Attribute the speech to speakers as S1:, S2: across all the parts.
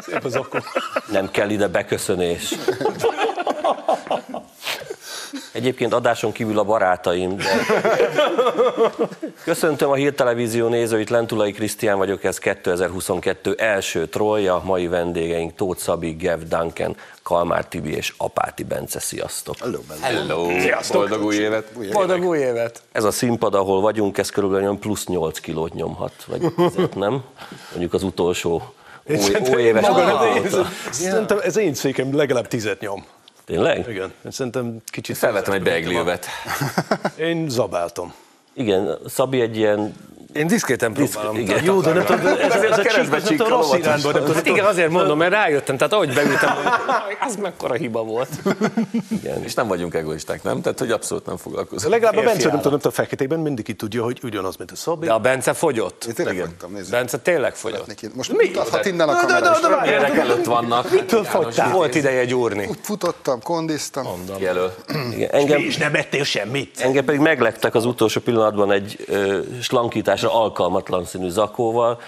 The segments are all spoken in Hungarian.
S1: Szép az akkor.
S2: Nem kell ide beköszönés. Egyébként adáson kívül a barátaim, de... Köszöntöm a Hírtelevízió nézőit, Lentulai Krisztián vagyok, ez 2022 első trollja, mai vendégeink Tóth Szabi, Gev Duncan, Kalmár Tibi és Apáti Bence, sziasztok!
S3: Hello,
S4: Hello!
S1: Sziasztok.
S4: Boldog új évet!
S1: Boldog új évet!
S2: Ez a színpad, ahol vagyunk, ez körülbelül olyan plusz 8 kilót nyomhat, vagy 10, nem? Mondjuk az utolsó új, új éves
S1: Maga, ez. Szerintem ez én székem legalább tizet nyom.
S2: Tényleg?
S1: Igen, szerintem kicsit...
S4: Felvettem egy beigli-övet.
S1: Én zabáltam.
S2: Igen, Szabi egy ilyen
S5: Én diszkréten próbálom.
S2: igen.
S1: Jó, de nem tudom, ez, ez, a
S4: keresztbe
S1: csík, ez nem tudom, rossz
S4: csíkkal
S1: irányba, nem tudom.
S5: Hát igen, azért mondom, mert rájöttem, tehát ahogy beültem, az mekkora hiba volt.
S4: És nem vagyunk egoisták, nem? Tehát, hogy abszolút nem foglalkozunk.
S1: legalább a Bence, nem tudom, tudom, feketében mindig tudja, hogy ugyanaz, mint a Szabi.
S5: De a Bence fogyott.
S3: Én tényleg fogytam, nézzük.
S5: Bence tényleg fogyott.
S3: Most mutathat innen a
S1: De, de,
S3: kamera
S4: Ilyenek előtt vannak.
S1: Mitől fogytál?
S5: Volt ideje gyúrni.
S3: Futottam, kondiztam.
S4: Jelöl.
S2: Igen, engem,
S1: És nem ettél semmit.
S2: engem pedig meglettek az utolsó pillanatban egy ö, slankításra alkalmatlan színű zakóval,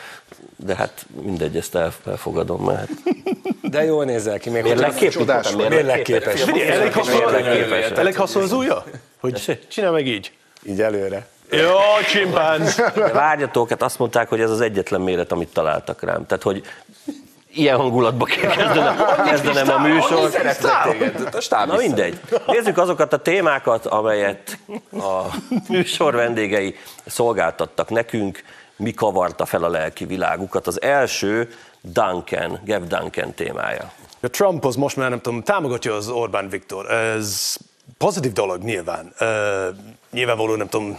S2: de hát mindegy, ezt el- elfogadom, mert
S5: De jól nézel ki, még mérlegképes.
S1: Figyelj, elég haszol, az ujja? Hogy csinál meg így.
S5: Így előre.
S1: Jó, csimpánz.
S2: Várjatok, hát azt mondták, hogy ez az egyetlen méret, amit találtak rám. Tehát, hogy ilyen hangulatba kell kezdenem, kezdenem a műsor.
S4: A stáb
S2: Na mindegy. Nézzük azokat a témákat, amelyet a műsor vendégei szolgáltattak nekünk, mi kavarta fel a lelki világukat. Az első Duncan, Gev Duncan témája.
S1: A Trump az most már nem tudom, támogatja az Orbán Viktor. Ez pozitív dolog nyilván. Uh, nyilvánvalóan nem tudom,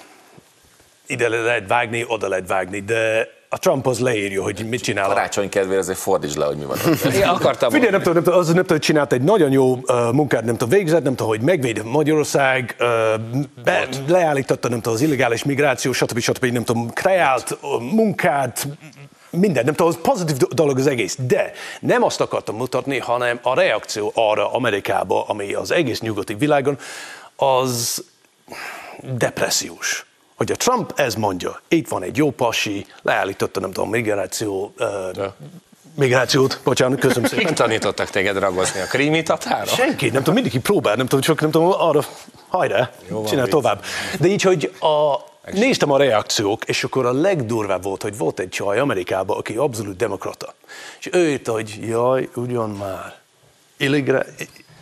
S1: ide lehet vágni, oda lehet vágni, de a Trump az leírja, hogy mit csinál.
S4: Karácsony kedvére azért fordítsd le, hogy mi van.
S5: Én akartam
S1: Figyelj, nem tudom, nem tudom, az nem tudom, hogy csinált egy nagyon jó uh, munkát, nem tudom, végzett, nem tudom, hogy megvéd Magyarország, uh, be, leállította, nem tudom, az illegális migráció, stb. stb. nem tudom, kreált uh, munkát, minden, nem tudom, az pozitív do- dolog az egész, de nem azt akartam mutatni, hanem a reakció arra Amerikába, ami az egész nyugati világon, az depressziós. Hogy a Trump ez mondja, itt van egy jó pasi, leállította, nem tudom, migráció, uh, migrációt, bocsánat, köszönöm szépen.
S5: Kik tanítottak téged ragozni a krími tatára?
S1: Senki, nem tudom, mindenki próbál, nem tudom, csak nem tudom, arra, hajrá, csinál tovább. De így, hogy a, néztem a reakciók, és akkor a legdurvább volt, hogy volt egy csaj Amerikában, aki abszolút demokrata. És ő írta, hogy jaj, ugyan már, Illigra,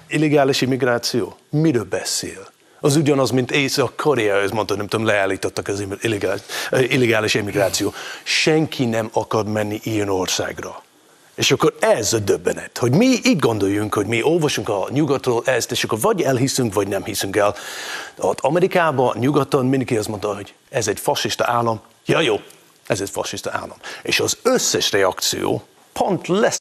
S1: illegális immigráció, miről beszél? Az ugyanaz, mint Észak-Korea, ez mondta, nem tudom, leállítottak az illegális, illegális immigráció. Senki nem akar menni ilyen országra. És akkor ez a döbbenet, hogy mi így gondoljunk, hogy mi olvasunk a nyugatról ezt, és akkor vagy elhiszünk, vagy nem hiszünk el. Ott Amerikában, nyugaton mindenki azt mondta, hogy ez egy fasiszta állam. Ja jó, ez egy fasiszta állam. És az összes reakció pont lesz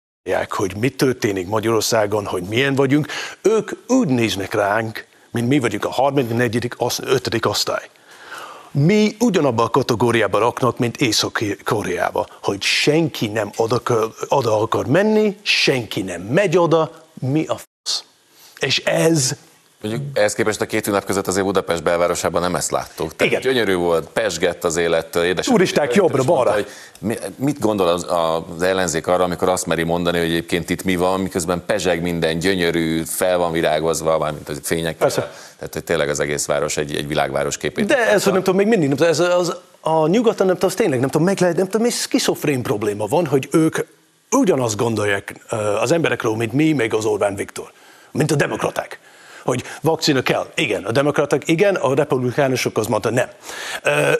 S1: hogy mi történik Magyarországon, hogy milyen vagyunk, ők úgy néznek ránk, mint mi vagyunk a harmadik, negyedik, osz- ötödik osztály. Mi ugyanabba a kategóriába raknak, mint Észak-Koreába, hogy senki nem oda, oda akar menni, senki nem megy oda, mi a fasz. És ez
S4: Mondjuk ehhez képest a két ünnep között azért Budapest belvárosában nem ezt láttuk. Tehát
S1: Igen.
S4: Gyönyörű volt, pesgett az élet, édes.
S1: Turisták jobbra-balra.
S4: Mit gondol az, az ellenzék arra, amikor azt meri mondani, hogy egyébként itt mi van, miközben pezseg minden, gyönyörű, fel van virágozva, mármint az fények.
S1: Persze.
S4: Tehát hogy tényleg az egész város egy, egy világváros képét.
S1: De ez, nem tudom, még mindig, nem tudom, ez az, a nyugaton, nem tudom, az tényleg, nem tudom, meg lehet, nem tudom, és szkiszofrén probléma van, hogy ők ugyanazt gondolják az emberekről, mint mi, meg az Orbán Viktor, mint a demokraták. Hogy vakcina kell. Igen, a demokraták igen, a republikánusok az mondta nem.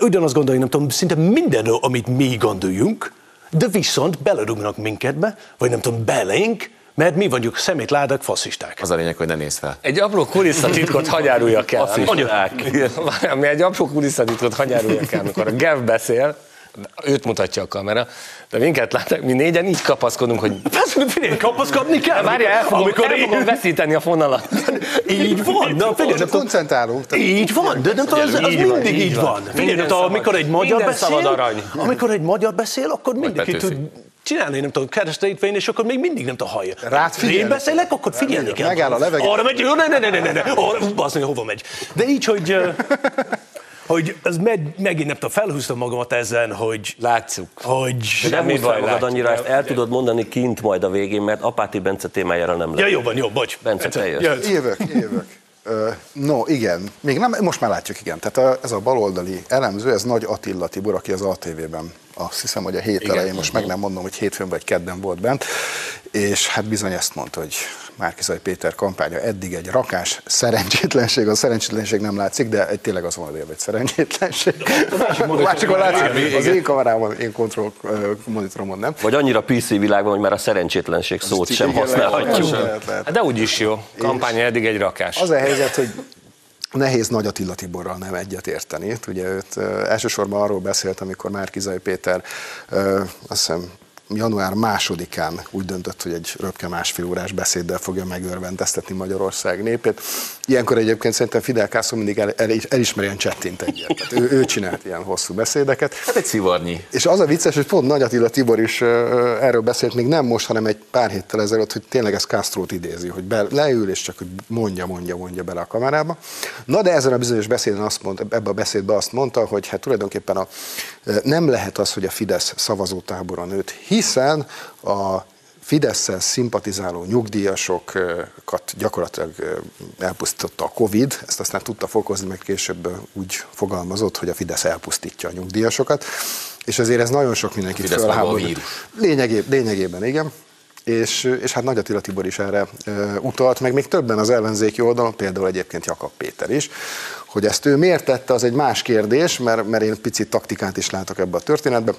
S1: Ugyanazt gondolják, nem tudom, szinte mindenről, amit mi gondoljunk, de viszont belerúgnak minket vagy nem tudom, belénk, mert mi vagyunk szemétládak, faszisták.
S4: Az a lényeg, hogy ne nézz fel.
S5: Egy apró kulisszatitkot hagy áruljak el.
S2: Mondják.
S5: Várjál, mi egy apró kulisszatitkot hagy áruljak el, amikor a Gev beszél, őt mutatja a kamera, de minket látnak, mi négyen így kapaszkodunk, hogy
S1: Persze, figyelj, kapaszkodni kell.
S5: várjál, el fogom,
S1: amikor
S5: el fogom veszíteni a fonalat.
S1: így van, na figyelj, nem tudom,
S3: Koncentrálunk.
S1: Így van, de nem tudom, az, az mindig
S5: így
S1: így
S5: van.
S1: van. Figyelj,
S5: szabad-
S1: amikor egy magyar beszél, amikor egy magyar beszél, akkor mindenki
S4: Petőfi.
S1: tud csinálni, nem tudom, keresztítvény, és akkor még mindig nem tudom, hallja.
S3: Rád figyelni.
S1: Én beszélek, akkor figyelni kell.
S3: Megáll a levegő.
S1: Arra megy, ne, ne, ne, ne, ne, ne, arra, basz hova megy. De így, hogy, hogy ez meg, megint nem tudom, felhúztam magamat ezen, hogy,
S5: Látszuk.
S1: hogy
S2: De nem fel
S5: baj,
S2: magad annyira, ezt el tudod mondani kint majd a végén, mert Apáti Bence témájára nem
S1: Ja,
S2: lesz.
S1: jó van, jó, bocs.
S2: Bence, te jössz.
S1: Jössz.
S3: Jövök, No, igen. Még nem, most már látjuk, igen. Tehát ez a baloldali elemző, ez Nagy Attila Tibor, aki az ATV-ben azt hiszem, hogy a hét
S5: Igen.
S3: elején, most meg nem mondom, hogy hétfőn vagy kedden volt bent, és hát bizony ezt mondta, hogy Márkizai Péter kampánya eddig egy rakás szerencsétlenség, a szerencsétlenség nem látszik, de egy, tényleg az van a egy szerencsétlenség. Másikon látszik, az én kamerában, én kontroll monitoromon nem.
S2: Vagy annyira PC világban, hogy már a szerencsétlenség szót sem használhatjuk.
S5: De úgy is jó. Kampánya eddig egy rakás.
S3: Az a helyzet, hogy nehéz Nagy Attila Tiborral nem egyet érteni. Ugye őt elsősorban arról beszélt, amikor Márkizai Péter azt hiszem január másodikán úgy döntött, hogy egy röpke másfél órás beszéddel fogja megörvendeztetni Magyarország népét. Ilyenkor egyébként szerintem Fidel Castro mindig el, el, elismerjen csettint egyet. Tehát ő, ő csinált ilyen hosszú beszédeket.
S4: Hát egy szivarnyi.
S3: És az a vicces, hogy pont Nagy Attila Tibor is erről beszélt, még nem most, hanem egy pár héttel ezelőtt, hogy tényleg ez Castro-t idézi, hogy be, leül és csak hogy mondja, mondja, mondja bele a kamerába. Na de ezen a bizonyos beszéden azt mondta, ebbe a beszédbe azt mondta, hogy hát tulajdonképpen a, nem lehet az, hogy a Fidesz szavazótábora nőtt, hiszen a Fidesz-szel szimpatizáló nyugdíjasokat gyakorlatilag elpusztította a Covid, ezt aztán tudta fokozni, meg később úgy fogalmazott, hogy a Fidesz elpusztítja a nyugdíjasokat, és ezért ez nagyon sok mindenkit
S4: vírus.
S3: Lényegében, lényegében igen. És, és hát Nagy Attila Tibor is erre ö, utalt, meg még többen az ellenzéki oldalon, például egyébként Jakab Péter is, hogy ezt ő miért tette, az egy más kérdés, mert, mert én picit taktikát is látok ebbe a történetbe.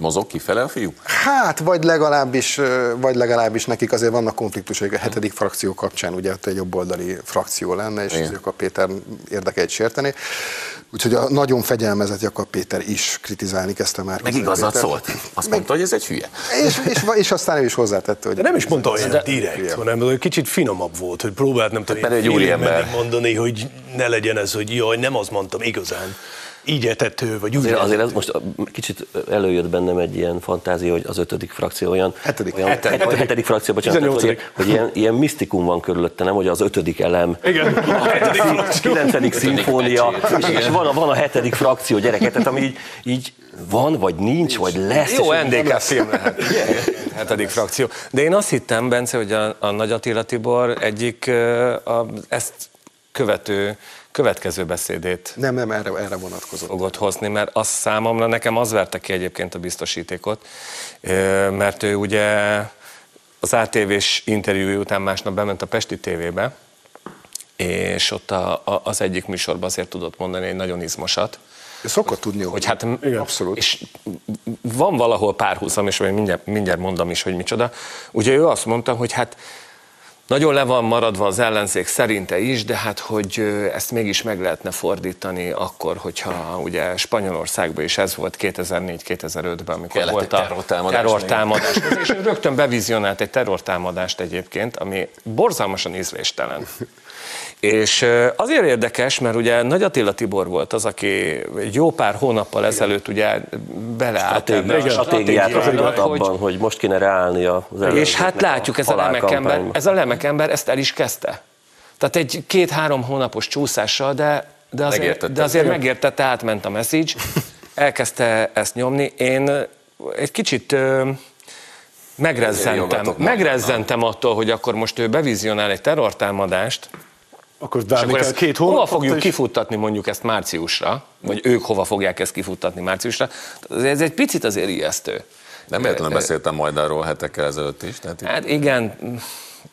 S4: Mozog kifele a fiú?
S3: Hát, vagy legalábbis, vagy legalábbis nekik azért vannak konfliktusok a hetedik frakció kapcsán, ugye ott egy jobboldali frakció lenne, és
S4: Igen.
S3: Jakab Péter érdekeit sérteni. Úgyhogy a nagyon fegyelmezett Jakab Péter is kritizálni kezdte már.
S4: Meg igazat szólt. Azt mondta, hogy ez egy hülye.
S3: És, és, és aztán ő is hozzátette, hogy...
S1: De nem is mondta olyan
S3: De-
S1: direkt,
S3: hülye.
S1: hanem hogy kicsit finomabb volt, hogy próbált nem tudom,
S4: mert
S1: ilyen
S4: egy úriember.
S1: mondani, hogy ne legyen ez, hogy jaj, nem azt mondtam igazán. Így értett ő, vagy úgy
S2: Azért, azért ez most kicsit előjött bennem egy ilyen fantázia, hogy az ötödik frakció olyan...
S3: Hetedik.
S2: Olyan, hetedik, hetedik, hetedik frakció, bocsánat, tehát, hogy, hogy ilyen, ilyen misztikum van körülötte, nem, hogy az ötödik elem,
S1: Igen, a hetedik frakció.
S2: kilencedik szimfónia, és, és van, a, van a hetedik frakció gyereket, tehát ami így, így van, vagy nincs, vagy lesz.
S5: Jó NDK film lehet. Hetedik frakció. De én azt hittem, Bence, hogy a, a Nagy Attila Tibor egyik a, ezt követő, következő beszédét
S3: Nem, nem, erre, erre vonatkozott.
S5: fogod hozni, mert az számomra, nekem az verte ki egyébként a biztosítékot, mert ő ugye az ATV-s interjúja után másnap bement a Pesti TV-be, és ott a, a, az egyik műsorban azért tudott mondani egy nagyon izmosat,
S3: szokott tudni,
S5: hogy hát
S3: abszolút.
S5: És van valahol párhuzam, és mindjárt, mindjárt mondom is, hogy micsoda. Ugye ő azt mondta, hogy hát nagyon le van maradva az ellenzék szerinte is, de hát hogy ezt mégis meg lehetne fordítani akkor, hogyha ugye Spanyolországban is ez volt 2004-2005-ben, amikor
S4: Kellett
S5: volt a
S4: terrortámadás
S5: terrortámadás. És rögtön bevizionált egy terrortámadást egyébként, ami borzalmasan ízléstelen. És azért érdekes, mert ugye Nagy Attila Tibor volt az, aki egy jó pár hónappal ezelőtt ugye beleállt ebbe a
S2: Stratégiát, alakított
S5: hogy
S2: abban, hogy most kéne reállni az
S5: és hát látjuk, ez a,
S2: halálkampányba.
S5: lemekember, ez a lemekember ezt el is kezdte. Tehát egy két-három hónapos csúszással, de, de, azért,
S4: Megértette.
S5: de azért megértette, átment a message, elkezdte ezt nyomni. Én egy kicsit megrezzentem, megrezzentem attól, hogy akkor most ő bevizionál egy terrortámadást,
S1: Akkor
S5: és
S1: várni
S5: akkor
S1: kell
S5: ezt
S1: két
S5: hova
S1: hónapot,
S5: fogjuk
S1: és-
S5: kifuttatni mondjuk ezt márciusra, vagy ők hova fogják ezt kifuttatni márciusra. Ez egy picit azért ijesztő.
S4: Nem véletlenül beszéltem majd arról hetekkel ezelőtt is. Tehát
S5: Hát igen,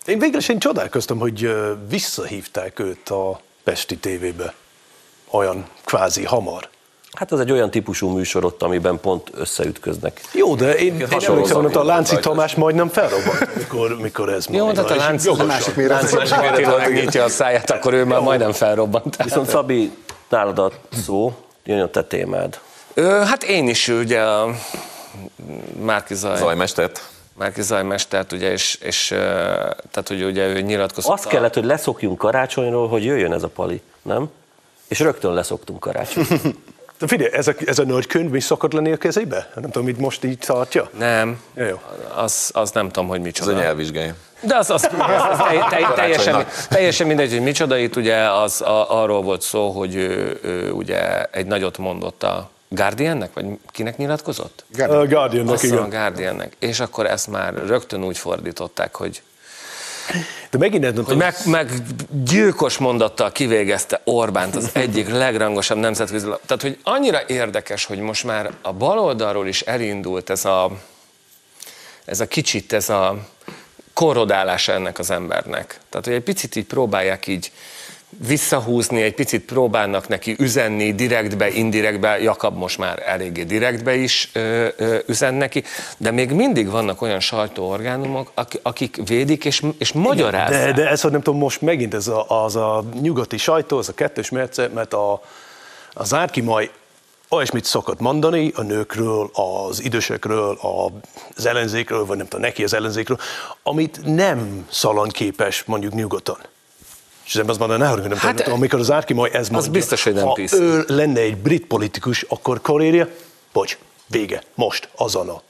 S1: Én végül is én csodálkoztam, hogy visszahívták őt a Pesti tévébe. Olyan kvázi hamar.
S2: Hát ez egy olyan típusú műsor ott, amiben pont összeütköznek.
S1: Jó, de én, én emlékszem, hogy a Lánci
S4: rajta.
S1: Tamás majdnem felrobbant, mikor, mikor ez
S5: Jó, tehát a
S1: és
S5: lánc,
S1: jogosan.
S3: másik méret.
S5: Lánc Attila megnyitja a száját, akkor ő már majdnem felrobbant.
S2: Viszont Szabi, nálad a szó, jön a te témád.
S5: Ö, hát én is ugye a Márki Zaj,
S4: Zajmestert.
S5: Márki Zaj mestert, ugye, és, és tehát, hogy ugye ő nyilatkozott.
S2: Azt kellett, hogy leszokjunk karácsonyról, hogy jöjjön ez a pali, nem? És rögtön leszoktunk karácsony.
S1: De figyelj, ez a, ez a nagy könyv mi szokott lenni a kezébe? Nem tudom, mit most így tartja?
S5: Nem,
S1: Jó, jó.
S5: az, az nem tudom, hogy
S4: Ez
S5: micsoda.
S4: a nyelvvizsgája.
S5: De az, az, az telj, telj, teljesen, teljesen mindegy, hogy micsoda. Itt ugye az, a, arról volt szó, hogy ő, ő ugye egy nagyot mondott a Guardiannek, vagy kinek nyilatkozott?
S1: A Guardiannak,
S5: Azt hiszem a
S1: igen.
S5: Guardiannek. És akkor ezt már rögtön úgy fordították, hogy,
S1: De megint nem tudom,
S5: meg, meg gyilkos mondattal kivégezte Orbánt az egyik legrangosabb nemzetközi... Tehát, hogy annyira érdekes, hogy most már a baloldalról is elindult ez a, ez a kicsit, ez a korrodálása ennek az embernek. Tehát, hogy egy picit így próbálják így visszahúzni, egy picit próbálnak neki üzenni direktbe, indirektbe, Jakab most már eléggé direktbe is ö, ö, üzen neki, de még mindig vannak olyan sajtóorgánumok, ak- akik védik és, és magyarázzák.
S1: de, de ez, hogy nem tudom, most megint ez a, az a nyugati sajtó, az a kettős mérce, mert a, a Zárki majd olyasmit szokott mondani a nőkről, az idősekről, az ellenzékről, vagy nem tudom, neki az ellenzékről, amit nem szalonképes mondjuk nyugaton. És az ember azt mondaná, hogy nem
S5: Hát,
S1: tudom, amikor az Árki majd ez mondja,
S5: biztos, hogy nem
S1: ha
S5: piszi.
S1: ő lenne egy brit politikus, akkor Koréria, bocs, vége, most, azonnal.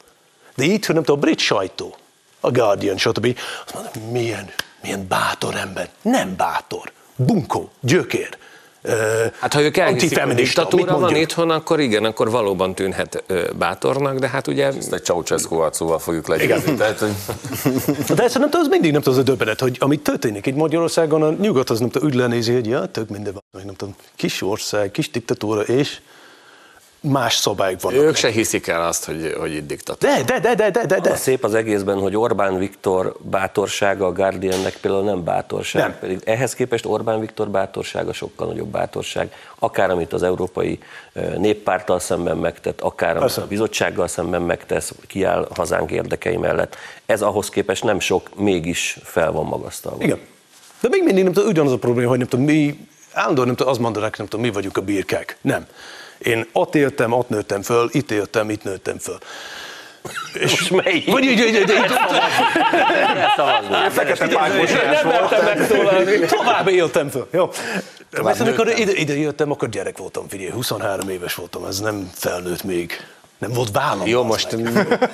S1: De itt, hogy nem tudom, a brit sajtó, a Guardian, stb. Azt mondja, milyen, milyen bátor ember. Nem bátor. Bunkó, gyökér.
S5: Hát ha ők elhiszik, hogy van itthon, akkor igen, akkor valóban tűnhet ö, bátornak, de hát ugye
S4: Ezt egy Ceausescu arcúval fogjuk legyőzni. Tehát, hogy
S1: De ez nem tudom, az mindig nem tudom, az a döbbenet, hogy amit történik itt Magyarországon, a nyugat az nem tudom, úgy lenézi, hogy ja, tök minden van, nem tudom, kis ország, kis diktatúra, és más szabályok vannak.
S5: ők se hiszik el azt, hogy, hogy itt diktatúra.
S1: De, de, de, de, de, de,
S2: De szép az egészben, hogy Orbán Viktor bátorsága a Guardiannek például nem bátorság.
S1: Nem.
S2: Pedig ehhez képest Orbán Viktor bátorsága sokkal nagyobb bátorság. Akár amit az Európai ö, Néppárttal szemben megtett, akár amit
S1: Persze.
S2: a bizottsággal szemben megtesz, kiáll hazánk érdekei mellett. Ez ahhoz képest nem sok, mégis fel van magasztalva.
S1: Igen. De még mindig nem tudom, ugyanaz a probléma, hogy nem tudom, mi állandóan nem tudom, azt mondanak, nem tudom, mi vagyunk a birkák. Nem. Én ott éltem, ott nőttem föl, itt éltem, itt nőttem föl.
S2: És melyik?
S1: Vagy így, így, így, így.
S3: Fekete pákos
S1: nem mertem megszólalni. Tovább éltem föl. Jó. Mert amikor ide, ide jöttem, akkor gyerek voltam, figyelj, 23 éves voltam, ez nem felnőtt még. Nem volt vállam.
S5: Jó, most,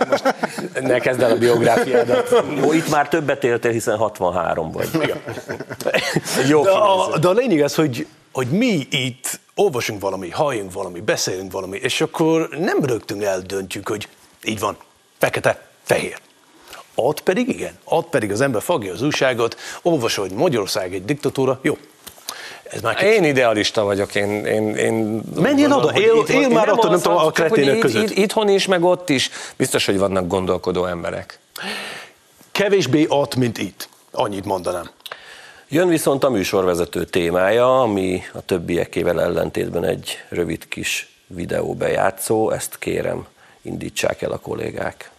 S5: most ne kezd el a biográfiádat.
S2: Jó, itt már többet éltél, hiszen 63 vagy.
S5: Jó
S1: de, a, de a lényeg az, hogy, hogy mi itt olvasunk valami, halljunk valami, beszélünk valami, és akkor nem rögtön eldöntjük, hogy így van, fekete, fehér. Ott pedig igen, ott pedig az ember fogja az újságot, olvas, hogy Magyarország egy diktatúra, jó. Ez már kicsit.
S5: Én idealista vagyok, én, én, én
S1: Menjél oda, él-
S5: itt van-
S1: él már ott, nem tudom, a kretének között.
S5: itt- Itthon is, meg ott is. Biztos, hogy vannak gondolkodó emberek.
S1: Kevésbé ott, mint itt. Annyit mondanám.
S2: Jön viszont a műsorvezető témája, ami a többiekével ellentétben egy rövid kis videóbejátszó, ezt kérem, indítsák el a kollégák.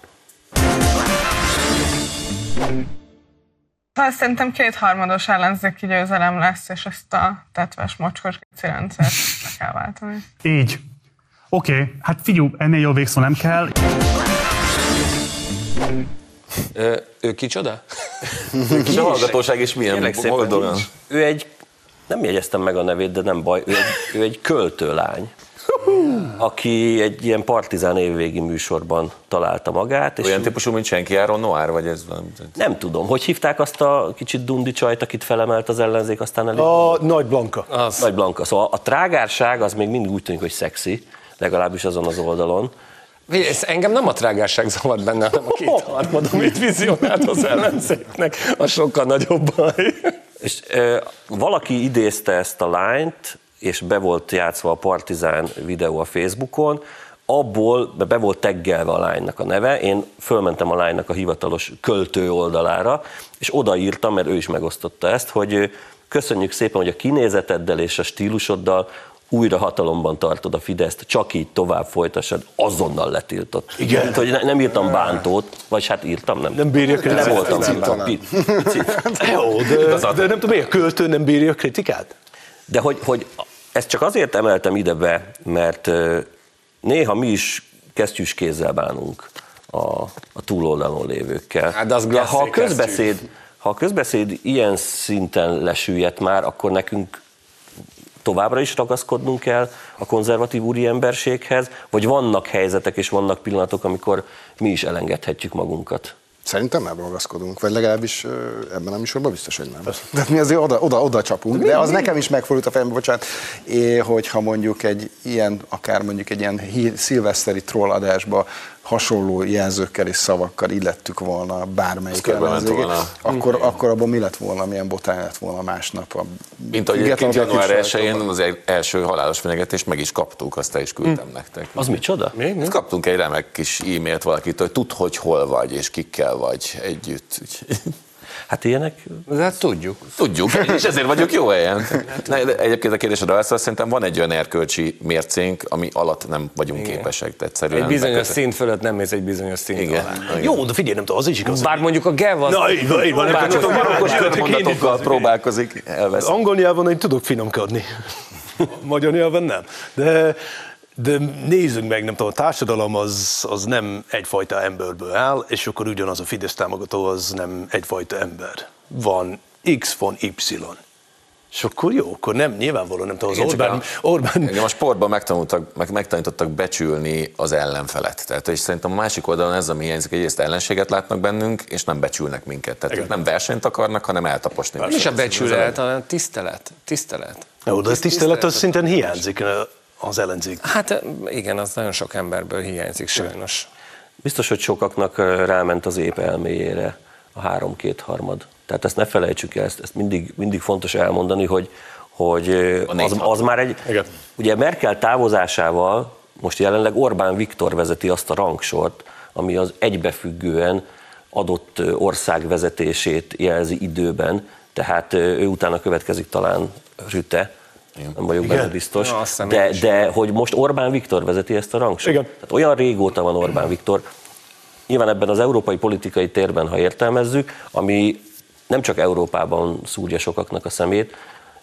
S6: Hát szerintem kétharmados ellenzéki győzelem lesz, és ezt a tetves mocskos rendszert le kell váltani.
S7: Így. Oké, okay. hát figyelj, ennél jobb végszó nem kell.
S5: Ö, ő kicsoda?
S4: és a hallgatóság is milyen boldogan.
S2: ő egy, nem jegyeztem meg a nevét, de nem baj, ő egy, ő egy költőlány, aki egy ilyen partizán évvégi műsorban találta magát, és
S4: Olyan típusú, mint senki Áron Noir, vagy ez valami?
S2: nem tudom, hogy hívták azt a kicsit dundi csajt, akit felemelt az ellenzék, aztán elég...
S1: A Nagy Blanka.
S5: Az.
S2: Nagy Blanka. Szóval a trágárság az még mindig úgy tűnik, hogy szexi, legalábbis azon az oldalon.
S5: Ez engem nem a trágárság zavart benne, hanem a kétharmad, amit vizionált az ellenzéknek, a sokkal nagyobb baj.
S2: És ö, valaki idézte ezt a lányt, és be volt játszva a Partizán videó a Facebookon, abból be- volt teggelve a lánynak a neve, én fölmentem a lánynak a hivatalos költő oldalára, és odaírtam, mert ő is megosztotta ezt, hogy köszönjük szépen, hogy a kinézeteddel és a stílusoddal újra hatalomban tartod a Fideszt, csak így tovább folytassad, azonnal letiltott.
S1: Igen.
S2: Mint, hogy ne- nem írtam bántót, vagy hát írtam, nem.
S1: Nem bírja
S2: Nem
S1: kritikát.
S2: voltam
S3: Picit
S2: ebben.
S1: Jó, de, de nem tudom, miért a költő nem bírja a kritikát?
S2: De hogy, hogy ezt csak azért emeltem ide be, mert néha mi is kesztyűs kézzel bánunk a, a túloldalon lévőkkel.
S5: Hát de az
S2: ha a közbeszéd, ha a közbeszéd ilyen szinten lesüllyedt már, akkor nekünk továbbra is ragaszkodnunk kell a konzervatív úri emberséghez, vagy vannak helyzetek és vannak pillanatok, amikor mi is elengedhetjük magunkat?
S3: Szerintem nem ragaszkodunk, vagy legalábbis ebben a műsorban biztos, hogy nem. De mi azért oda, oda, oda csapunk, de az nekem is megfordult a fejembe, bocsánat, é, hogyha mondjuk egy ilyen, akár mondjuk egy ilyen szilveszteri trolladásba hasonló jelzőkkel és szavakkal illettük volna bármelyik ellenzéket, akkor, akkor abban mi lett volna, milyen botán lett volna másnap. A
S4: Mint ahogy egyébként január
S3: objektív
S4: 1-én
S3: sajtóban.
S4: az el- első halálos fenyegetést meg is kaptuk, azt el is küldtem nektek.
S2: Az micsoda?
S4: Hát kaptunk egy remek kis e-mailt valakitől, hogy tud, hogy hol vagy, és kikkel vagy együtt.
S2: Hát ilyenek
S5: De hát tudjuk.
S4: Tudjuk, és ezért vagyok jó helyen. Ne, de egyébként a kérdésre válaszol, szerintem van egy olyan erkölcsi mércénk, ami alatt nem vagyunk
S5: Igen.
S4: képesek. Egyszerűen
S5: Egy bizonyos
S4: bekötött-
S5: szint fölött nem mész egy bizonyos szint
S4: Igen.
S5: alá.
S4: Igen.
S1: Jó, de figyelj, nem tudom, az is igaz.
S5: Bár mondjuk a GEV az...
S1: Na, így van, így van.
S4: Marokos
S1: nyelven-
S4: körmondatokkal
S1: én-
S4: próbálkozik, elvesz.
S1: Angol nyelven én tudok finomkodni. Magyar nyelven nem. De, de nézzük meg, nem tudom, a társadalom az, az nem egyfajta emberből áll, és akkor ugyanaz a Fidesz támogató az nem egyfajta ember. Van X, van Y. És akkor jó, akkor nem, nyilvánvaló, nem tudom, az
S4: Igen,
S1: Orbán,
S4: a-
S1: Orbán
S4: Engem a sportban megtanultak, meg, megtanítottak becsülni az ellenfelet. Tehát, és szerintem a másik oldalon ez, ami hiányzik, hogy egyrészt ellenséget látnak bennünk, és nem becsülnek minket. Tehát ők nem versenyt akarnak, hanem eltaposni.
S5: Nem is a becsület, hanem tisztelet. Tisztelet.
S1: Jó, de ez tisztelet az szinten hiányzik az ellenzék.
S5: Hát igen, az nagyon sok emberből hiányzik sajnos.
S2: Biztos, hogy sokaknak ráment az ép elméjére a három-két harmad. Tehát ezt ne felejtsük el, ezt, ezt mindig, mindig fontos elmondani, hogy, hogy az, az már egy...
S1: Igen.
S2: Ugye Merkel távozásával most jelenleg Orbán Viktor vezeti azt a rangsort, ami az egybefüggően adott ország vezetését jelzi időben, tehát ő utána következik talán Rüte, nem vagyok benne biztos,
S5: Ja,
S2: de, de hogy most Orbán Viktor vezeti ezt a rangsort.
S1: Igen.
S2: Tehát olyan régóta van Orbán Viktor, nyilván ebben az európai politikai térben, ha értelmezzük, ami nem csak Európában szúrja sokaknak a szemét,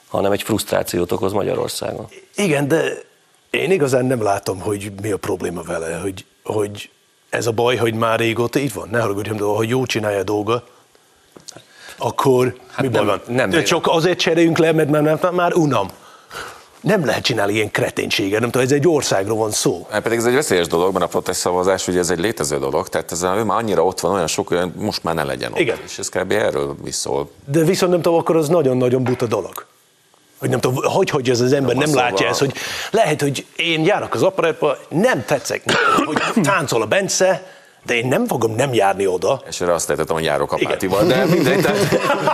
S2: hanem egy frusztrációt okoz Magyarországon.
S1: Igen, de én igazán nem látom, hogy mi a probléma vele, hogy, hogy ez a baj, hogy már régóta itt van. Ne haragudjam, de ha jó csinálja a dolga, akkor hát mi baj
S5: nem-
S1: van?
S5: nem
S1: de
S5: véle-
S1: csak azért cseréljünk le, mert már, már, már unam. Nem lehet csinálni ilyen kreténséget, nem tudom, ez egy országról van szó.
S4: Hát pedig ez egy veszélyes dolog, mert a protest szavazás ugye ez egy létező dolog, tehát ez ő már annyira ott van, olyan sok, olyan most már ne legyen ott.
S1: Igen.
S4: És ez kb. erről is szól.
S1: De viszont nem tudom, akkor az nagyon-nagyon buta dolog. Hogy nem tudom, hogy, hogy ez az ember
S4: Nem,
S1: nem,
S4: az
S1: látja
S4: szóval-
S1: ezt, hogy lehet, hogy én járok az aparátba, nem tetszek, hogy táncol a Bence, de én nem fogom nem járni oda.
S4: És erre azt lehetettem, hogy járok apátival, de mindegy, tehát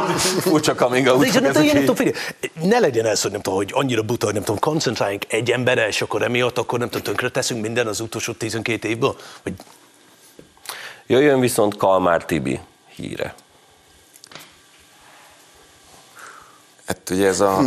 S4: furcsa coming out.
S1: De tudom, én nem tudom, figyelj, ne legyen ez, hogy nem tudom, hogy annyira buta, hogy nem tudom, koncentráljunk egy emberre, és akkor emiatt akkor nem tudom, tönkre teszünk minden az utolsó 12 évből. Vagy
S2: Jöjjön viszont Kalmár Tibi híre.
S4: Hát ugye ez a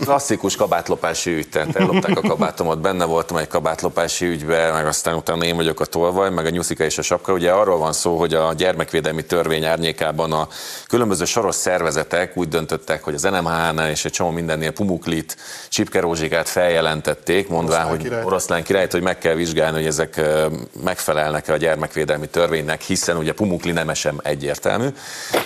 S4: klasszikus kabátlopási ügy, tehát ellopták a kabátomat, benne voltam egy kabátlopási ügybe, meg aztán utána én vagyok a tolvaj, meg a nyuszika és a sapka. Ugye arról van szó, hogy a gyermekvédelmi törvény árnyékában a különböző soros szervezetek úgy döntöttek, hogy az NMH-nál és egy csomó mindennél Pumuklit, Csipke Rózsikát feljelentették, mondván,
S3: Oroszlán
S4: hogy
S3: királyt.
S4: oroszlán királyt, hogy meg kell vizsgálni, hogy ezek megfelelnek-e a gyermekvédelmi törvénynek, hiszen ugye Pumukli nem sem egyértelmű.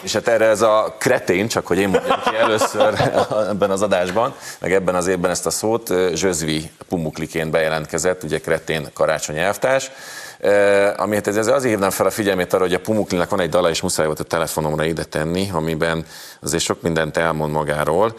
S4: És hát erre ez a kretén, csak hogy én mondjam ki először ebben az adásban, meg ebben az évben ezt a szót, Zsözvi Pumukliként bejelentkezett, ugye kretén karácsony elvtárs. Eh, Amiért ez, azért hívnám fel a figyelmét arra, hogy a Pumuklinak van egy dala, és muszáj volt a telefonomra ide tenni, amiben azért sok mindent elmond magáról.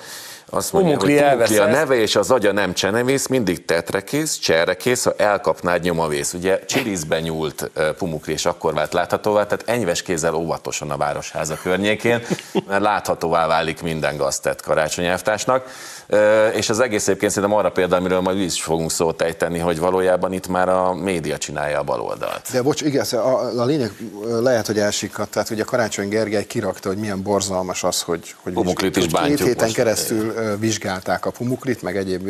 S4: Azt mondja,
S5: Pumukli
S4: hogy Pumukli a neve és az agya nem csenevész, mindig tetrekész, cserrekész, ha elkapnád nyomavész. Ugye Csirizbe nyúlt Pumukli, és akkor vált láthatóvá, tehát enyves kézzel óvatosan a Városháza környékén, mert láthatóvá válik minden gaztett. Eh, És az egész egyébként szerintem arra példa, amiről majd is fogunk szót ejteni, hogy valójában itt már a média csinálja a baloldalt.
S3: De bocs, igen, a, a lényeg lehet, hogy elsikat. Tehát ugye Karácsony Gergely kirakta, hogy milyen borzalmas az, hogy, hogy,
S4: Pumuklit is
S3: hogy két héten
S4: most.
S3: keresztül ö, vizsgálták a Pumuklit, meg egyéb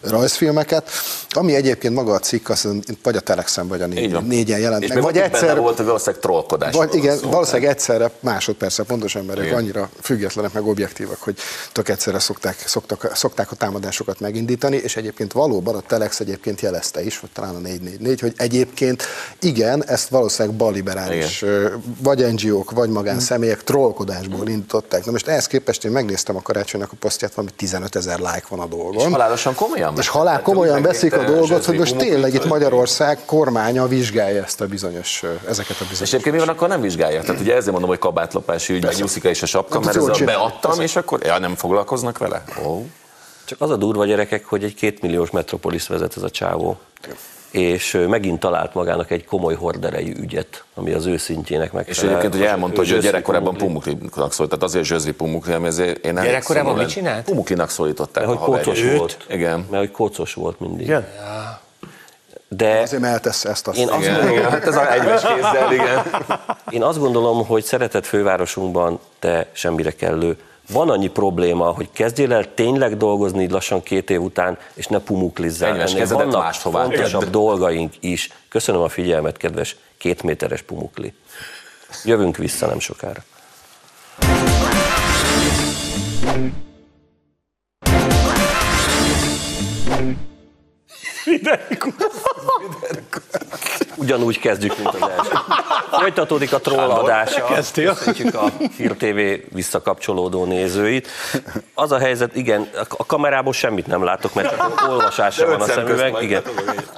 S3: rajzfilmeket. Ami egyébként maga a cikk, az vagy a Telexen, vagy a négy, négyen jelent
S4: És
S3: meg. Vagy egyszer,
S4: volt, hogy valószínűleg trollkodás.
S3: vagy igen, valószínűleg egyszerre, másodpercre pontos emberek
S4: Igen.
S3: annyira függetlenek, meg objektívak, hogy tök egyszerre szokták, szoktak, szokták a támadásokat megindítani, és egyébként valóban a Telex egyébként jelezte is, vagy talán a 444, hogy egyébként igen, ezt valószínűleg balliberális, ö, vagy NGO-k, vagy magánszemélyek trollkodásból indították. Na most ehhez képest én megnéztem a karácsonynak a posztját, valami 15 ezer like van a dolgon.
S4: És halálosan komolyan
S3: És halál komolyan veszik a dolgot, hogy most tényleg itt Magyarország kormánya vizsgálja ezt a bizonyos, ezeket a
S4: És
S3: bizonyos.
S4: egyébként mi van, akkor nem vizsgálják. Tehát ugye ezért mondom, hogy kabátlopási ügy, meg nyuszika és a sapka,
S3: Hát,
S4: mert ez a beadtam, és akkor ja, nem foglalkoznak vele? Ó.
S2: Csak az a durva gyerekek, hogy egy kétmilliós metropolis vezet ez a csávó. És megint talált magának egy komoly horderejű ügyet, ami az ő szintjének
S4: És
S2: megfelel.
S4: egyébként ugye elmondta, hogy ő gyerekkorában
S2: Pumukli.
S4: Pumuklinak szólt, tehát azért Zsözdi Pumukli, ami ezért én elég
S5: Gyerekkorában
S4: szomorú
S5: mit csinált?
S4: Pumuklinak szólították
S2: Mert hogy kócos volt.
S4: Igen.
S2: Mert hogy kócos volt mindig.
S1: Igen?
S2: De
S3: Azért eltesz ezt azt.
S2: Én azt,
S4: Igen, igen, hát ez a egyves kézzel, igen.
S2: én azt gondolom, hogy szeretett fővárosunkban te semmire kellő. Van annyi probléma, hogy kezdjél el tényleg dolgozni így lassan két év után, és ne pumuklizzál. Ennél vannak
S4: máshová
S2: fontosabb dolgaink is. Köszönöm a figyelmet, kedves kétméteres pumukli. Jövünk vissza nem sokára. Ugyanúgy kezdjük, mint az első. Folytatódik a troll adása.
S1: Kezdtél?
S2: Köszöntjük a Hír TV visszakapcsolódó nézőit. Az a helyzet, igen, a kamerából semmit nem látok, mert csak olvasásra van a szemüveg. Igen.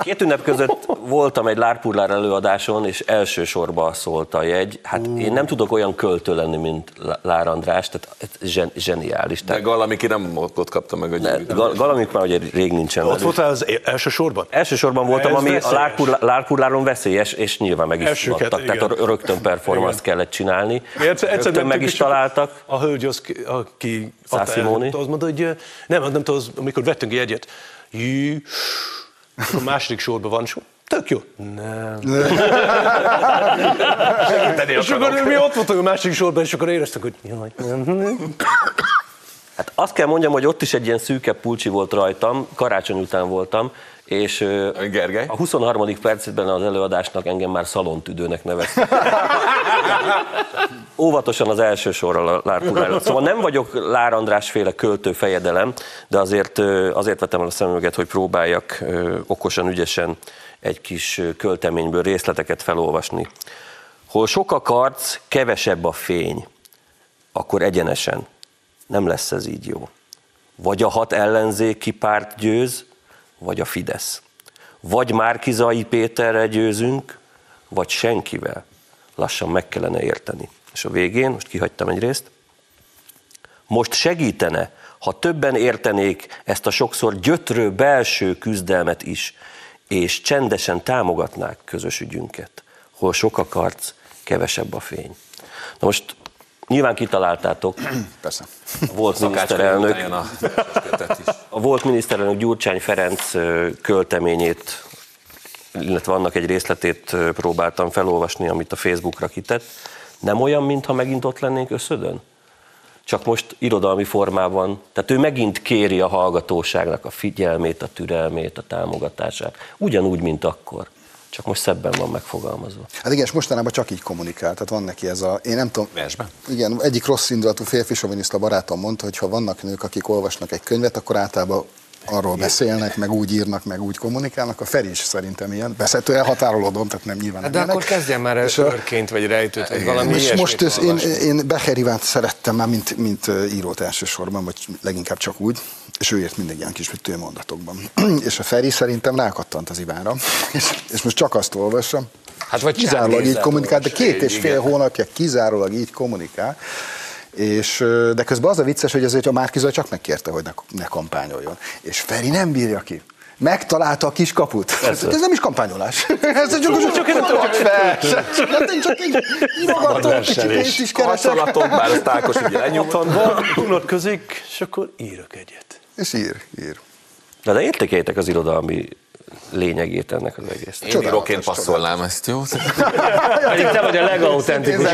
S2: Két ünnep között voltam egy Lárpurlár előadáson, és elsősorban szólt a jegy. Hát én nem tudok olyan költő lenni, mint Lár András, tehát zsen, zseniális.
S4: De
S2: Tehát,
S4: Galami ki nem ott kapta meg a.
S2: Gal- Galamik már ugye rég nincsen
S1: Ott voltál az é- első sorban?
S2: Elsősorban voltam, ami a Lárpurláron veszélyes, és nyilván meg is
S1: Elsőket,
S2: tudtak. Tehát
S1: igen.
S2: a rögtön performance kellett csinálni.
S1: Egyszer, egyszer
S2: Rögtön meg is találtak.
S1: A hölgy, az, ki- aki
S2: Simoni?
S1: az mondta, hogy nem, nem tudom, amikor vettünk egy egyet, jú, akkor második sorban van, és tök jó. Nem. és akkor mi ott voltunk a második sorban, és akkor éreztük, hogy jaj, nem.
S2: Hát azt kell mondjam, hogy ott is egy ilyen szűkebb pulcsi volt rajtam, karácsony után voltam, és
S4: Gergely?
S2: a 23. percben az előadásnak engem már szalontüdőnek neveztek. Óvatosan az első sorral Lárpurlára. Szóval nem vagyok Lár András féle költő fejedelem, de azért, azért vettem el a szemüveget, hogy próbáljak okosan, ügyesen egy kis költeményből részleteket felolvasni. Hol sok a karc, kevesebb a fény, akkor egyenesen nem lesz ez így jó. Vagy a hat ellenzéki párt győz, vagy a Fidesz. Vagy Márkizai Péterre győzünk, vagy senkivel. Lassan meg kellene érteni. És a végén, most kihagytam egy részt, most segítene, ha többen értenék ezt a sokszor gyötrő belső küzdelmet is, és csendesen támogatnák közös ügyünket, hol sok a karc, kevesebb a fény. Na most nyilván kitaláltátok,
S3: Persze.
S2: a volt
S4: Szakács
S2: miniszterelnök,
S4: a
S2: a volt miniszterelnök Gyurcsány Ferenc költeményét, illetve annak egy részletét próbáltam felolvasni, amit a Facebookra kitett. Nem olyan, mintha megint ott lennénk összödön? Csak most irodalmi formában. Tehát ő megint kéri a hallgatóságnak a figyelmét, a türelmét, a támogatását. Ugyanúgy, mint akkor. Csak most szebben van megfogalmazva.
S3: Hát igen, és mostanában csak így kommunikál, tehát van neki ez a, én nem tudom,
S4: Versben?
S3: igen, egyik rossz indulatú férfi soviniszta barátom mondta, hogy ha vannak nők, akik olvasnak egy könyvet, akkor általában arról beszélnek, meg úgy írnak, meg úgy kommunikálnak. A Feri is szerintem ilyen. Persze elhatárolódom, tehát nem nyilván.
S5: Hát
S3: nem
S5: de
S3: ilyenek.
S5: akkor kezdjen már
S3: És
S5: őrként, vagy rejtőt, vagy valami
S3: és most ez, én, én Becher Ivánt szerettem már, mint, mint írót elsősorban, vagy leginkább csak úgy, és ő írt mindig ilyen kis mondatokban. és a Feri szerintem rákattant az Ivánra, és, és most csak azt olvassam,
S5: Hát vagy
S3: kizárólag így kommunikál, de két és fél
S4: Igen.
S3: hónapja kizárólag így kommunikál, és, de közben az a vicces, hogy azért a Márkizaj csak megkérte, hogy ne, ne kampányoljon. És Feri nem bírja ki. Megtalálta a kis kaput. Ez nem is kampányolás. Ez csak, csak, csak, csak, fel. Csak, így írogatom, kicsit is keresek.
S4: Karcsolatok, bár ezt Ákos ugye lenyomott.
S1: Otthon van, unatkozik, és akkor írok egyet.
S3: És ír, ír.
S2: De, de értékeljétek az irodalmi lényegét ennek az egész.
S4: Én íróként passzolnám ezt, jó?
S5: Pedig te vagy a legautentikus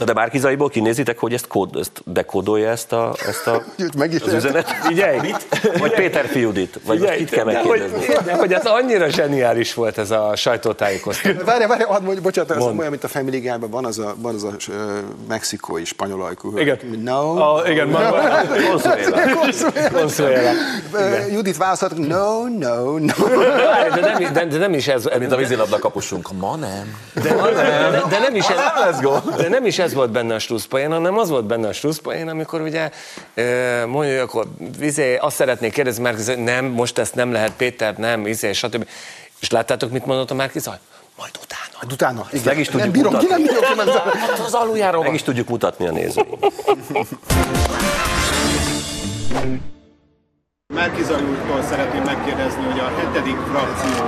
S2: Na de Márkizaiból kinézitek, hogy ezt, kód, ezt dekódolja ezt, a, ezt a,
S3: meg is
S2: az üzenet?
S5: Figyelj,
S2: Vagy Péter Fiudit? Vagy most kit kell megkérdezni?
S5: de hogy ez annyira zseniális volt ez a sajtótájékoztató.
S3: Várj, várj, hadd mondj, bocsánat, ez olyan, mint a Family Guy-ban van az a, van az a ö, mexikói spanyol ajkú.
S1: Igen.
S3: No.
S1: A, igen, már,
S2: Consuela.
S3: Judit választott, no, no, no.
S5: De nem, de, de nem is ez,
S4: Mint a vízilabda kapusunk. Ma nem.
S5: de, de, de, nem is ez, de nem is ez volt benne a slusszpoén, hanem az volt benne a slusszpoén, amikor ugye mondja, hogy akkor izé, azt szeretnék kérdezni Márki Zaj, nem, most ezt nem lehet, Péter, nem, izé, stb. És láttátok, mit mondott a Márki Zaj? Majd utána.
S3: Majd utána. Igen.
S2: Meg is tudjuk
S3: nem bírom ki,
S2: mutatni.
S3: nem bírom ki, mert
S5: Hát az aluljáról
S2: Meg is tudjuk mutatni a nézőink.
S8: Márkizaj úrtól szeretném megkérdezni, hogy a hetedik frakció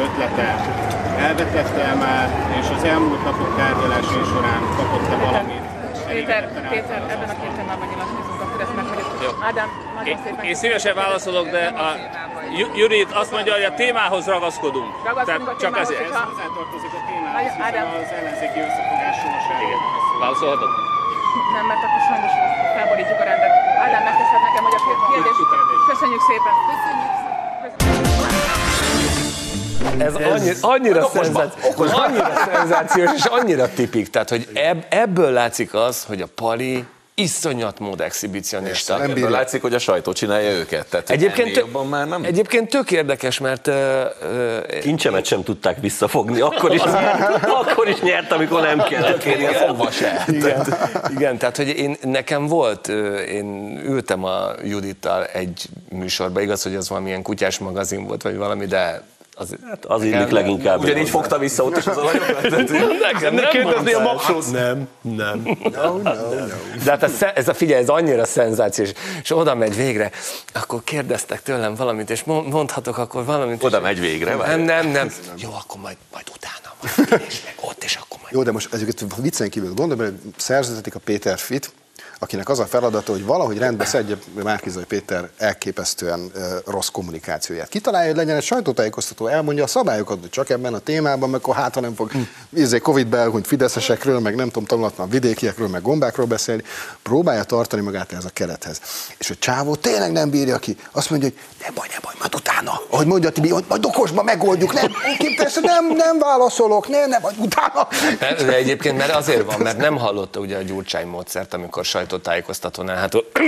S8: ötlete elvetette már, és az elmúlt napok tárgyalásai során kapott-e valamit?
S6: Péter, Péter, ebben a két témában nyilatkozunk, akkor ezt meghagyjuk. Ádám, nagyon
S9: Én,
S6: szépen
S9: én szívesen válaszolok, de a Ju- Judit azt mondja, hogy a témához ragaszkodunk.
S6: Ragaszkodunk a
S9: csak
S6: témához,
S9: ezért.
S6: hogyha-
S8: Hozzátartozik a témához,
S6: Ádám.
S8: hiszen az ellenzéki összefogás sorsága.
S9: Válaszolhatok?
S6: Nem, mert akkor sajnos felborítjuk a rendet. Ádám, megteszed nekem, hogy a kérdés. Köszönjük szépen. Köszönjük
S5: Ez annyira, annyira, szenzációs, annyira szenzációs, és annyira tipik, tehát hogy ebb, ebből látszik az, hogy a Pali iszonyat mód exhibicionista.
S3: Nem
S4: Ebből látszik, hogy a sajtó csinálja őket. Tehát
S5: Egyébként, tök,
S4: jobban már nem.
S5: egyébként tök érdekes, mert ö, ö,
S2: Kincsemet sem tudták visszafogni, akkor is, akkor is nyert, amikor nem kellett.
S4: Kérni a fogva se.
S5: igen, igen, tehát hogy én, nekem volt, én ültem a Judittal egy műsorba, igaz, hogy az valamilyen kutyás magazin volt, vagy valami, de az,
S2: Hát az illik leginkább.
S4: Ugyanígy fogta vissza ott is az alajokat. Tehát,
S5: nekem nem
S1: Kérdezni a
S5: mondtál.
S1: mapsot? Nem, nem.
S3: No, no, no.
S5: De hát ez, ez a figyelj, ez annyira szenzációs, és oda megy végre, akkor kérdeztek tőlem valamit, és mond- mondhatok akkor valamit.
S4: Oda
S5: és-
S4: megy végre,
S5: Nem, nem, nem. Jó, akkor majd, majd utána, majd és meg ott, és akkor majd.
S3: Jó, de most ezeket viccen kívül gondolom, hogy szerződtetik a Péter Fit, akinek az a feladata, hogy valahogy rendbe szedje Márkizai Péter elképesztően rossz kommunikációját. Kitalálja, hogy legyen egy sajtótájékoztató, elmondja a szabályokat, hogy csak ebben a témában, mert akkor hát, ha nem fog izé, Covid-be elhunyt fideszesekről, meg nem tudom, tanulatlan vidékiekről, meg gombákról beszélni, próbálja tartani magát ez a kerethez. És a csávó tényleg nem bírja ki. Azt mondja, hogy nem baj, nem baj, majd utána. Ahogy mondja Tibi, hogy majd okosba megoldjuk, nem, képtelen, nem, nem válaszolok, nem, nem, majd utána.
S5: De egyébként mert azért van, mert nem hallotta ugye a Gyurcsány módszert, amikor sajtótájékoztatónál, hát ott-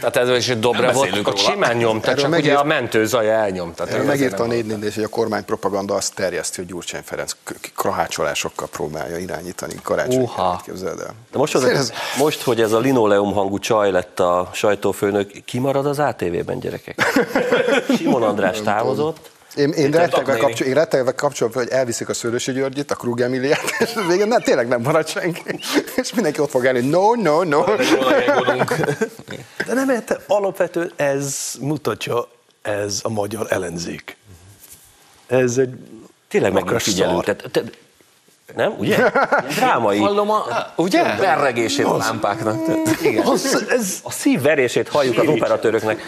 S5: tehát ez is
S4: beszélünk
S5: ott
S4: róla.
S5: simán nyomta,
S3: Erről
S5: csak ugye
S3: megírt-
S5: a mentőzaja elnyomta.
S3: Erről megírta a
S5: ezért nem
S3: 4 4 hogy a kormány propaganda azt terjeszti, hogy Gyurcsány Ferenc krahácsolásokkal próbálja irányítani karácsony.
S5: Uha.
S3: Képzeld el.
S2: De most, hogy,
S3: Ez-
S2: most, hogy ez a linoleum hangú csaj lett a sajtófőnök, ki marad az ATV-ben, gyerekek? Simon András távozott.
S3: Én, én rettegve, kapcsol, én rettegve kapcsolatban, hogy elviszik a Szőlősi Györgyit, a Krug Emiliát, és végén nem, tényleg nem marad senki. És mindenki ott fog állni, no, no, no.
S1: De nem érte, alapvetően ez mutatja, ez a magyar ellenzék. Ez egy
S2: Tényleg megint
S1: Makas
S2: figyelünk.
S1: szar.
S2: Tehát, te, nem, ugye? Drámai.
S4: Hallom a
S5: Ugye?
S4: berregését a lámpáknak.
S2: Igen.
S1: az, ez,
S2: A szívverését halljuk az operatőröknek.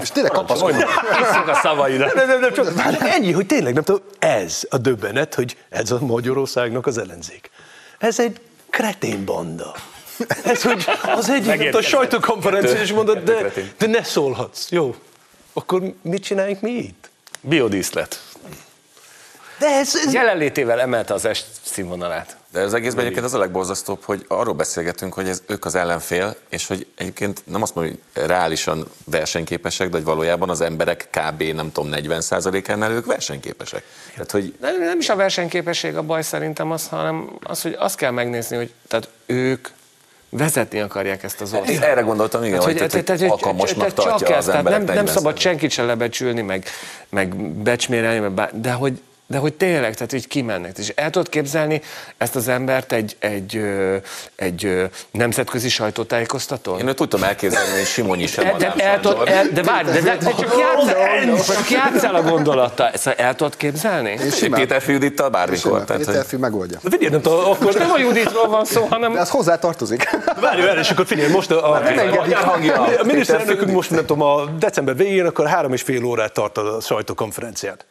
S3: És tényleg kapaszkodnak.
S5: Hiszek a szavaidra.
S1: nem, nem, nem, csak már ennyi, hogy tényleg nem tudom, ez a döbbenet, hogy ez a Magyarországnak az ellenzék. Ez egy kretén banda. Ez, hogy az egyik a sajtókonferencia, és mondod, de, de ne szólhatsz. Jó, akkor mit csináljunk mi itt?
S5: Biodíszlet.
S1: De ez, ez
S5: Jelenlétével emelte az est színvonalát.
S4: De az egészben egyébként az a legborzasztóbb, hogy arról beszélgetünk, hogy ez, ők az ellenfél, és hogy egyébként nem azt mondom, hogy reálisan versenyképesek, de hogy valójában az emberek kb. nem tudom, 40%-ánál ők versenyképesek. Tehát, hogy
S5: Nem, nem is a versenyképesség a baj szerintem az, hanem az, hogy azt kell megnézni, hogy tehát ők vezetni akarják ezt az országot.
S4: erre gondoltam, igen, hogy, hogy, hogy alkalmasnak
S5: csak
S4: tartja
S5: ez,
S4: az
S5: tehát
S4: emberek
S5: nem, nem
S4: 40%.
S5: szabad senkit se lebecsülni, meg, meg becsmérelni, meg bár, de hogy de hogy tényleg, tehát hogy kimennek. És el tudod képzelni ezt az embert egy, egy, egy nemzetközi sajtótájékoztatón?
S4: Én őt tudom elképzelni, hogy Simonyi sem
S5: El, de, el, de várj, de, de, de csak játszál, csak játszál a gondolattal. Ezt el tudod képzelni?
S4: Péter Fűdittal bármikor.
S3: Péter Fű megoldja.
S1: de figyelj, nem tudom, akkor
S5: nem a Juditról van szó, hanem
S3: De ez hozzá tartozik.
S1: Várj, várj, és akkor figyelj, most a, a, a miniszterelnökünk most, nem tudom, a december végén, akkor három és fél órát tart a sajtókonferenciát.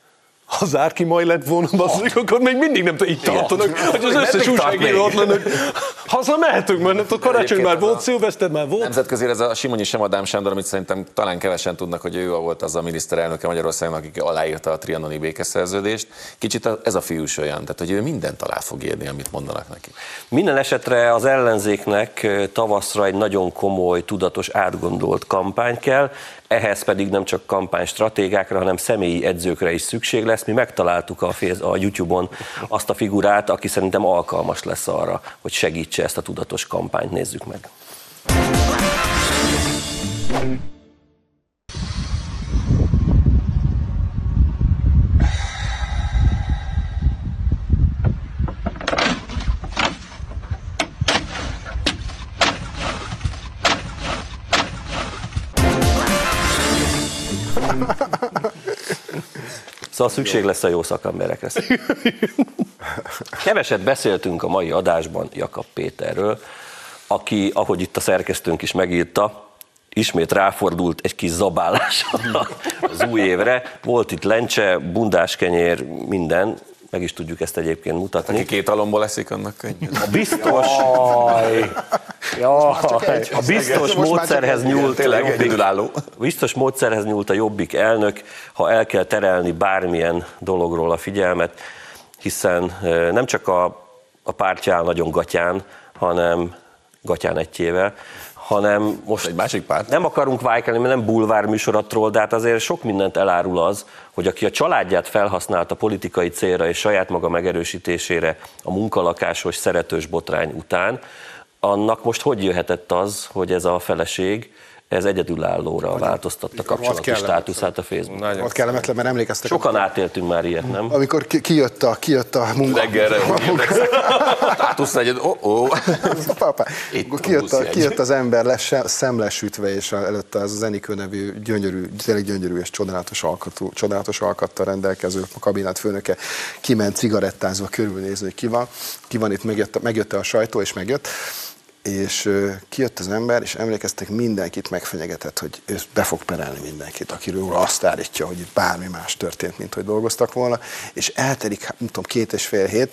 S1: Ha Zárki majd lett volna, basszik, akkor még mindig nem itt tartanak, hogy az összes újságíró ott lennek. Haza mehetünk, mert nem tudom, karácsony már volt,
S4: a-
S1: szilveszter már volt.
S4: Nemzetközi ez a Simonyi Semadám Sándor, amit szerintem talán kevesen tudnak, hogy ő volt az a miniszterelnöke Magyarországnak, aki aláírta a trianoni békeszerződést. Kicsit ez a fiú is olyan, tehát hogy ő mindent alá fog írni, amit mondanak neki.
S2: Minden esetre az ellenzéknek tavaszra egy nagyon komoly, tudatos, átgondolt kampány kell, ehhez pedig nem csak kampánystratégákra, hanem személyi edzőkre is szükség lesz. Mi megtaláltuk a, féz- a YouTube-on azt a figurát, aki szerintem alkalmas lesz arra, hogy segítse ezt a tudatos kampányt. Nézzük meg. Szóval szükség lesz a jó szakemberekre. Keveset beszéltünk a mai adásban Jakab Péterről, aki, ahogy itt a szerkesztőnk is megírta, ismét ráfordult egy kis zabálással az új évre. Volt itt lencse, bundáskenyér, minden, meg is tudjuk ezt egyébként mutatni.
S4: Aki két alomból eszik, annak könnyű.
S2: A biztos, a biztos
S3: Most már csak
S2: módszerhez nyúlt a
S4: Tényleg
S2: jobbik,
S4: egyedülálló.
S2: biztos módszerhez nyúlt a jobbik elnök, ha el kell terelni bármilyen dologról a figyelmet, hiszen nem csak a, a pártja áll nagyon gatyán, hanem gatyán egyével, hanem most
S4: Egy másik párt?
S2: nem akarunk vájkelni, mert nem bulvár műsoratról, de hát azért sok mindent elárul az, hogy aki a családját felhasználta politikai célra és saját maga megerősítésére a munkalakásos, szeretős botrány után, annak most hogy jöhetett az, hogy ez a feleség, ez egyedülállóra változtatta kapcsolati státuszát a Facebook.
S3: Ott kellemetlen, mert emlékeztek.
S2: Sokan átéltünk már ilyet, nem?
S3: Amikor ki- kijött a, kijött a munka...
S4: Reggelre, státusz negyed, ó, ó.
S3: Kijött, a, kijött az ember les, szemlesütve, és előtte az Zenikő nevű gyönyörű, tényleg gyönyörű és csodálatos, alkatú, csodálatos alkattal rendelkező a kabinet főnöke kiment cigarettázva körülnézni, hogy ki van, ki van itt, megjött, megjött a sajtó, és megjött, és kijött az ember, és emlékeztek, mindenkit megfenyegetett, hogy ő be fog perelni mindenkit, akiről róla azt állítja, hogy itt bármi más történt, mint hogy dolgoztak volna, és eltelik, hát, nem tudom, két és fél hét,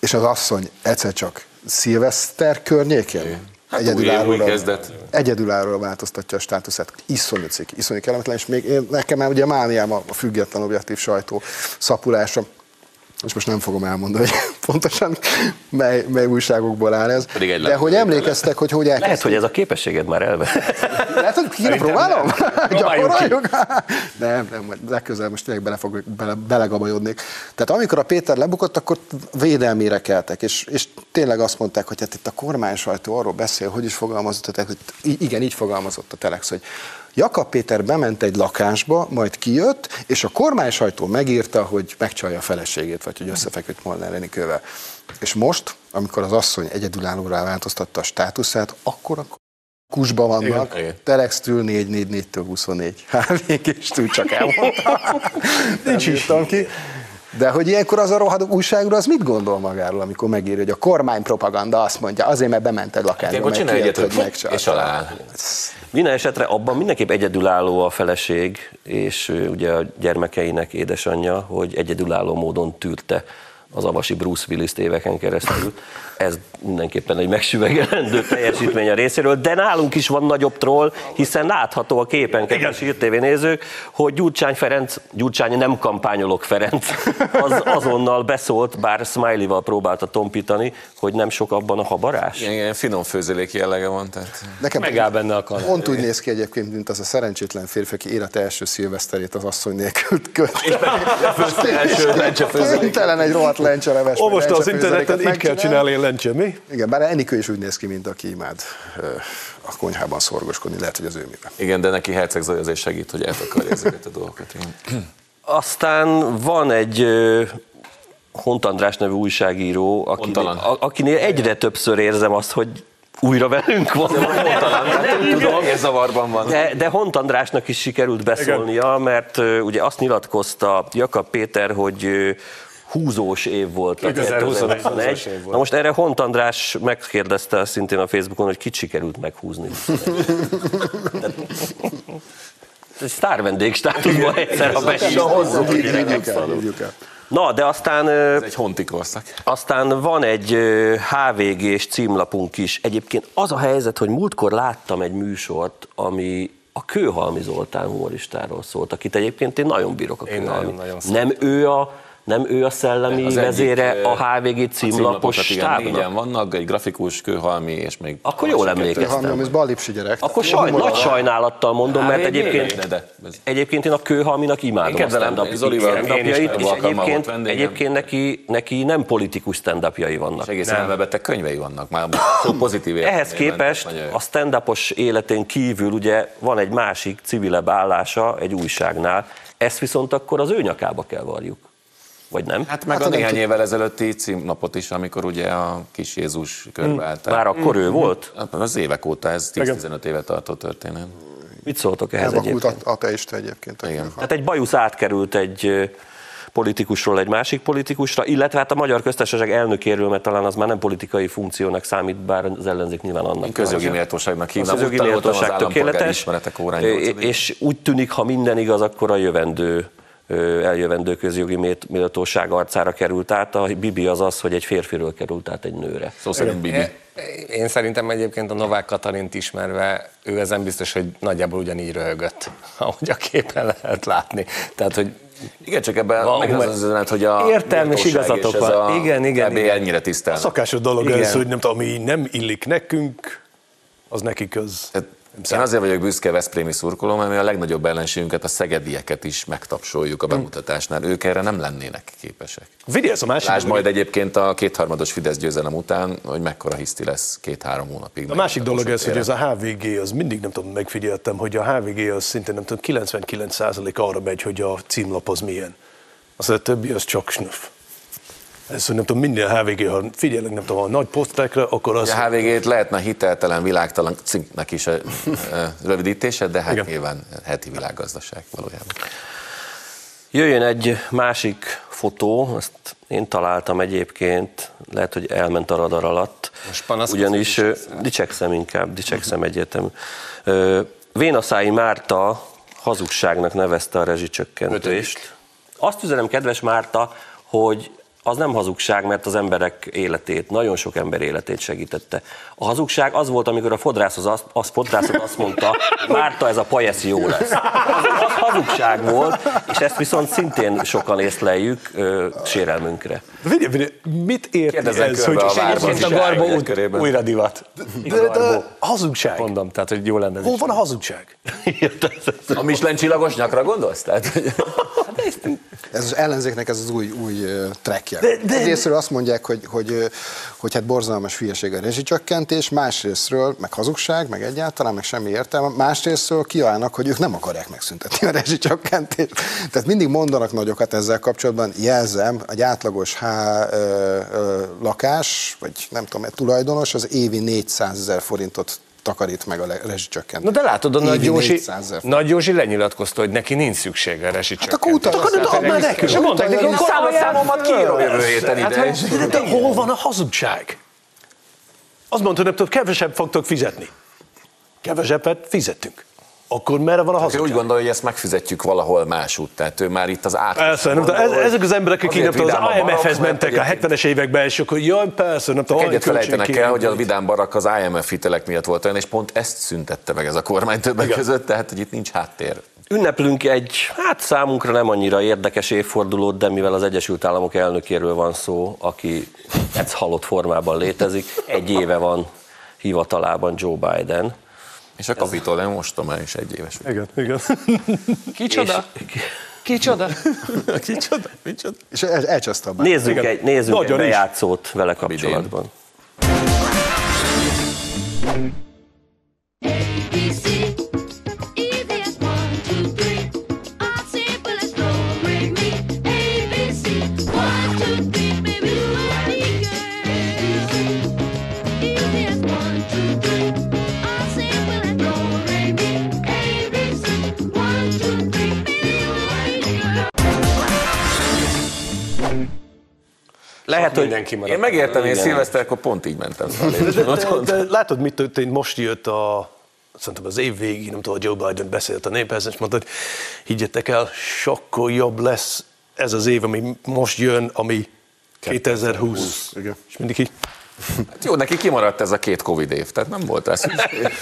S3: és az asszony egyszer csak szilveszter környékén
S4: Hát év, új
S3: egyedülállóra,
S4: kezdet.
S3: egyedülállóra változtatja a státuszát. Iszonyú cikk, iszonyú kellemetlen, és még én, nekem már ugye mániám a független objektív sajtó szapulása, és most nem fogom elmondani, hogy pontosan mely, mely újságokból áll ez.
S4: Pedig egy
S3: De hogy emlékeztek, hogy hogy
S2: Lehet,
S3: elkezdték.
S2: hogy ez a képességed már elve.
S3: Lehet, hogy kéne próbálom? Gyakoroljuk? Nem, nem, majd legközelebb most tényleg bele fog, bele, belegabajodnék. Tehát amikor a Péter lebukott, akkor védelmére keltek, és, és tényleg azt mondták, hogy hát itt a kormány sajtó arról beszél, hogy is fogalmazott Telex, hogy igen, így fogalmazott a Telex, hogy Jakab Péter bement egy lakásba, majd kijött, és a kormány sajtó megírta, hogy megcsalja a feleségét, vagy hogy összefeküdt Molnár Enikővel. És most, amikor az asszony egyedülállóra változtatta a státuszát, akkor a kusba vannak,
S4: Igen.
S3: Telextől 444-től 24. Hát mégis túl csak elmondtam. Nincs is ki. De hogy ilyenkor az a rohadt újságúr az mit gondol magáról, amikor megírja, hogy a kormány propaganda azt mondja, azért, mert bement egy lakásba,
S4: Ilyenkor
S3: meg
S4: egyet,
S3: hogy megcsalta.
S4: és alááll.
S2: Minden esetre abban mindenképp egyedülálló a feleség, és ugye a gyermekeinek édesanyja, hogy egyedülálló módon tűrte az avasi Bruce Willis éveken keresztül. Ez mindenképpen egy megsüvegelendő teljesítmény a részéről, de nálunk is van nagyobb troll, hiszen látható a képen, kedves nézők, hogy Gyurcsány Ferenc, Gyurcsány nem kampányolok Ferenc, az azonnal beszólt, bár Smiley-val próbálta tompítani, hogy nem sok abban a habarás.
S4: Ilyen, ilyen finom főzélék jellege van, tehát
S3: Nekem
S5: Megáll benne a kanál.
S3: Pont úgy néz ki egyébként, mint az a szerencsétlen férfi, aki élete első szilveszterét az asszony nélkül költ.
S4: első
S3: egy rohadt meg
S1: most az interneten így kell csinálni egy lencse, mi?
S3: Igen, bár Enikő is úgy néz ki, mint aki imád a konyhában szorgoskodni, lehet, hogy az ő mivel.
S4: Igen, de neki Herceg Zoli azért segít, hogy eltakarja ezeket a dolgokat. Igen.
S2: Aztán van egy Hont András nevű újságíró, akinél,
S4: Hontalan.
S2: a- akinél egyre többször érzem azt, hogy újra velünk van.
S4: Talán, hát tudom, ez zavarban van.
S2: De, de Hont Andrásnak is sikerült beszólnia, mert ugye azt nyilatkozta Jakab Péter, hogy húzós év volt. a
S5: 2021
S2: 2021.
S5: húzós év volt.
S2: Na most erre Hont András megkérdezte szintén a Facebookon, hogy kit sikerült meghúzni. Egy sztár vendég státuszban egyszer, ha
S3: el.
S2: Na, de aztán...
S4: Ez egy honti korszak.
S2: Aztán van egy HVG-s címlapunk is. Egyébként az a helyzet, hogy múltkor láttam egy műsort, ami a Kőhalmi Zoltán humoristáról szólt, akit egyébként én nagyon bírok a
S5: Én
S2: Kőhalmi.
S5: nagyon-nagyon
S2: nem ő a nem ő a szellemi
S4: Az egyik,
S2: vezére
S4: ö,
S2: a HVG címlapos
S4: igen,
S2: stábnak?
S4: négyen vannak, egy grafikus, kőhalmi, és még...
S2: Akkor jól emlékeztem.
S3: Ez balipsi gyerek.
S2: Akkor saj, nagy sajnálattal mondom, mert egyébként,
S4: De,
S2: egyébként én a Kőhalminak imádom
S4: Én
S2: a stand-up
S4: is
S2: és egyébként, egyébként neki, neki nem politikus stand-upjai vannak.
S4: És egészen elmebeteg könyvei vannak, már pozitív
S2: Ehhez képest a stand-upos életén kívül ugye van egy másik civilebb állása egy újságnál, ezt viszont akkor az ő nyakába kell varjuk. Vagy nem?
S4: Hát meg
S3: Hát
S4: a néhány évvel ezelőtti címnapot is, amikor ugye a kis Jézus körbeállt.
S2: Már akkor ő volt?
S4: Az évek óta, ez 10-15 éve tartó történet.
S2: Mit szóltok ehhez
S3: Elvakult
S2: egyébként?
S3: a- ateista egyébként.
S4: Igen.
S2: Tehát egy bajusz átkerült egy politikusról egy másik politikusra, illetve hát a Magyar Köztársaság elnökéről, mert talán az már nem politikai funkciónak számít, bár az ellenzék nyilván annak.
S4: Közjogi méltóságnak hívnám. az
S2: méltóság tökéletes,
S4: ismeretek órán
S2: Ö,
S4: nyolcadik.
S2: és úgy tűnik, ha minden igaz, akkor a jövendő eljövendő közjogi méltóság arcára került át. A Bibi az az, hogy egy férfiről került át egy nőre.
S4: Szó szerint Bibi.
S5: Én szerintem egyébként a Novák Katalint ismerve, ő ezen biztos, hogy nagyjából ugyanígy röhögött, ahogy a képen lehet látni. Tehát, hogy
S4: Igen, csak ebben
S5: Van,
S4: meg az az üzenet, hogy a
S5: Értelmes igazatok van.
S4: a
S5: Igen, igen, igen.
S4: ennyire tisztel.
S1: Szakásos dolog
S5: Igen.
S1: ez, hogy nem tudom, ami nem illik nekünk, az nekik az.
S4: Tehát Én azért vagyok büszke Veszprémi szurkoló, mert mi a legnagyobb ellenségünket, a szegedieket is megtapsoljuk a bemutatásnál. Ők erre nem lennének képesek.
S1: Vigyázz a másik
S4: Lásd majd egyébként a kétharmados Fidesz győzelem után, hogy mekkora hiszti lesz két-három hónapig.
S1: A másik dolog ez, hogy
S4: ez
S1: ez a HVG, az mindig nem tudom, megfigyeltem, hogy a HVG az szinte nem tudom, 99% arra megy, hogy a címlap az milyen. Az a többi az csak snöf. Ez, hogy nem tudom, minden HVG, ha figyelek, nem tudom, a nagy posztekre, akkor az...
S4: A HVG-t lehetne hiteltelen, világtalan cikknek is a, a rövidítése, de hát
S1: Igen.
S4: nyilván heti világgazdaság valójában.
S2: Jöjjön egy másik fotó, ezt én találtam egyébként, lehet, hogy elment a radar alatt.
S5: Most
S2: Ugyanis dicsekszem inkább, dicsekszem egyértelmű. Ö, Vénaszái Márta hazugságnak nevezte a rezsicsökkentést. Azt üzenem, kedves Márta, hogy az nem hazugság, mert az emberek életét, nagyon sok ember életét segítette. A hazugság az volt, amikor a fodrász az, azt, az fodrászod azt mondta, Márta, ez a pajesz jó lesz. Az, az hazugság volt, és ezt viszont szintén sokan észleljük ö, sérelmünkre.
S1: Figyelj, figyelj, mit ért
S4: Kérdezzen
S1: ez, hogy
S4: a várban
S5: egyébként a garba út, újra divat.
S1: de, de, hazugság.
S5: Mondom, tehát, hogy jó lenne. ez
S1: Hol van a hazugság?
S4: A Michelin csillagos nyakra gondolsz? Tehát, hogy-
S3: Ez az ellenzéknek ez az új, új uh, trackje.
S1: De- de-
S3: Egyrésztről azt mondják, hogy, hogy, hogy hát borzalmas hülyeség a rezsicsökkentés, másrésztről meg hazugság, meg egyáltalán, meg semmi értelme, másrésztről kiállnak, hogy ők nem akarják megszüntetni a rezsicsökkentést. Tehát mindig mondanak nagyokat ezzel kapcsolatban, jelzem, egy átlagos H ö, ö, lakás, vagy nem tudom, egy tulajdonos, az évi 400 ezer forintot takarít meg a rezsicsökkentés.
S5: Na de látod, a Nagy Józsi,
S3: 400 ezer
S5: Nagy Józsi lenyilatkozta, hogy neki nincs szüksége a
S3: Hát akkor utalj,
S1: Akkor
S3: akkor
S1: add már nekünk.
S5: És mondták neki, hogy
S4: Számlaszámomat kiírom jövő héten
S5: Hát,
S4: ide. és-
S1: De, hol van a hazugság? Azt mondta, hogy kevesebb fogtok fizetni. Kevesebbet fizettünk. Akkor merre van a
S4: Ő
S1: hazugság?
S4: úgy gondolja, hogy ezt megfizetjük valahol másút, tehát ő már itt az át.
S1: Persze, nem ez, ezek az emberek, akik nem tudom, az IMF-hez mentek a
S4: mert
S1: 70-es években, és akkor jaj, persze, nem tudom,
S4: Egyet felejtenek el, hogy a. Vidám Barak az IMF hitelek miatt volt olyan, és pont ezt szüntette meg ez a kormány többek között, tehát hogy itt nincs háttér.
S2: Ünneplünk egy, hát számunkra nem annyira érdekes évfordulót, de mivel az Egyesült Államok elnökéről van szó, aki ez halott formában létezik, egy éve van hivatalában Joe Biden.
S4: És a Kapitol mostom is egy éves.
S1: Igen, igen.
S5: Kicsoda?
S2: És
S5: Kicsoda?
S1: Kicsoda? Micsoda?
S3: És el, elcseszte a bár.
S2: nézzük egy, nézzünk egy
S1: Nagyon is.
S2: bejátszót vele kapcsolatban.
S10: ABC,
S2: hogy
S5: Mindenki maradt.
S4: Én megértem, én szilveszterkor pont így mentem.
S1: De, de, de, látod, mit történt? Most jött a, szerintem az év végig, nem tudom, Joe Biden beszélt a néphez, és mondta, hogy higgyetek el, sokkal jobb lesz ez az év, ami most jön, ami 2020.
S3: Igen.
S1: És mindig így,
S4: Hát jó, neki kimaradt ez a két Covid év, tehát nem volt ez.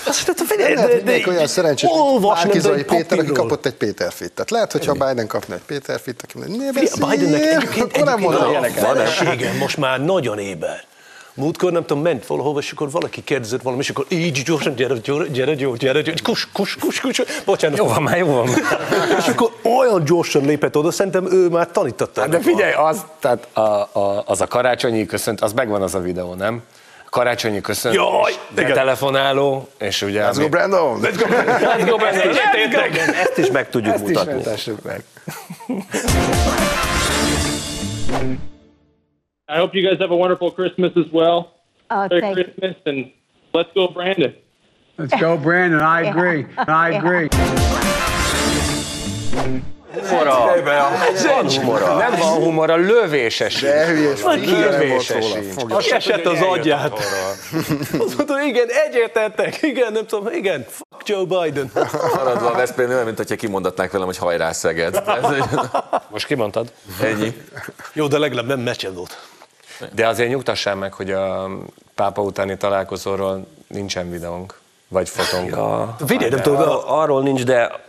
S1: azt mondta, figyelj,
S3: Lehet, hogy mindenki olyan szerencsés, hogy
S1: de
S3: Péter, aki kapott egy Péter Fit. Tehát lehet, hogyha Biden kapna egy Péter Fit, aki mondja, ne
S1: Figyelj, Bidennek egyébként, egyébként a feleségem most már nagyon éber. Múltkor nem tudom, ment valahova, és akkor valaki kérdezett valami, és akkor így gyorsan, gyere, gyere, gyere, gyere, gyere, gyere, kus, kus, kus, kus, bocsánat.
S5: Jó van már, jó van már.
S1: És akkor olyan gyorsan lépett oda, szerintem ő már tanította.
S5: Hát De figyelj, az, tehát a, a, az a karácsonyi köszönt, az megvan az a videó, nem? Karácsonyi köszönt,
S1: Jaj,
S5: és telefonáló, és ugye...
S3: Let's go, Brandon!
S1: Let's go, Let's go, Brandon. Egyetértek.
S2: Ezt is meg tudjuk
S5: Ezt is
S2: mutatni.
S5: mutassuk meg.
S11: I hope you guys have a wonderful Christmas as well.
S12: Oh,
S11: Merry
S12: thank you.
S11: Christmas and let's go, Brandon.
S13: Let's go, Brandon. I agree. I agree.
S2: Humora. Van humora.
S5: Nem van humor, a lövéses.
S3: De nem volt
S5: Lövéses
S1: Kiesett
S5: tudja,
S1: az agyát. Azt mondta, igen, egyetértek, igen, nem tudom, igen, fuck Joe Biden.
S4: Maradva a Veszprém, olyan, mint hogyha kimondatnák velem, hogy hajrá Szeged. Ez,
S5: Most kimondtad?
S4: ennyi.
S1: Jó, de legalább nem meccsendót.
S5: De azért nyugtassál meg, hogy a pápa utáni találkozóról nincsen videónk, vagy fotónk.
S2: Ja,
S1: tudom,
S2: arról, arról nincs, de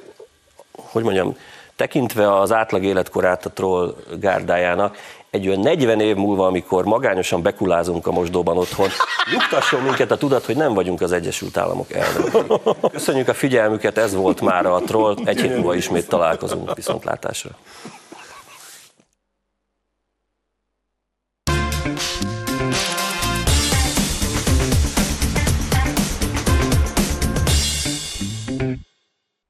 S2: hogy mondjam, tekintve az átlag életkorát a troll gárdájának, egy olyan 40 év múlva, amikor magányosan bekulázunk a mosdóban otthon, nyugtasson minket a tudat, hogy nem vagyunk az Egyesült Államok elnökei. Köszönjük a figyelmüket, ez volt már a troll, egy hét múlva ismét találkozunk, viszontlátásra.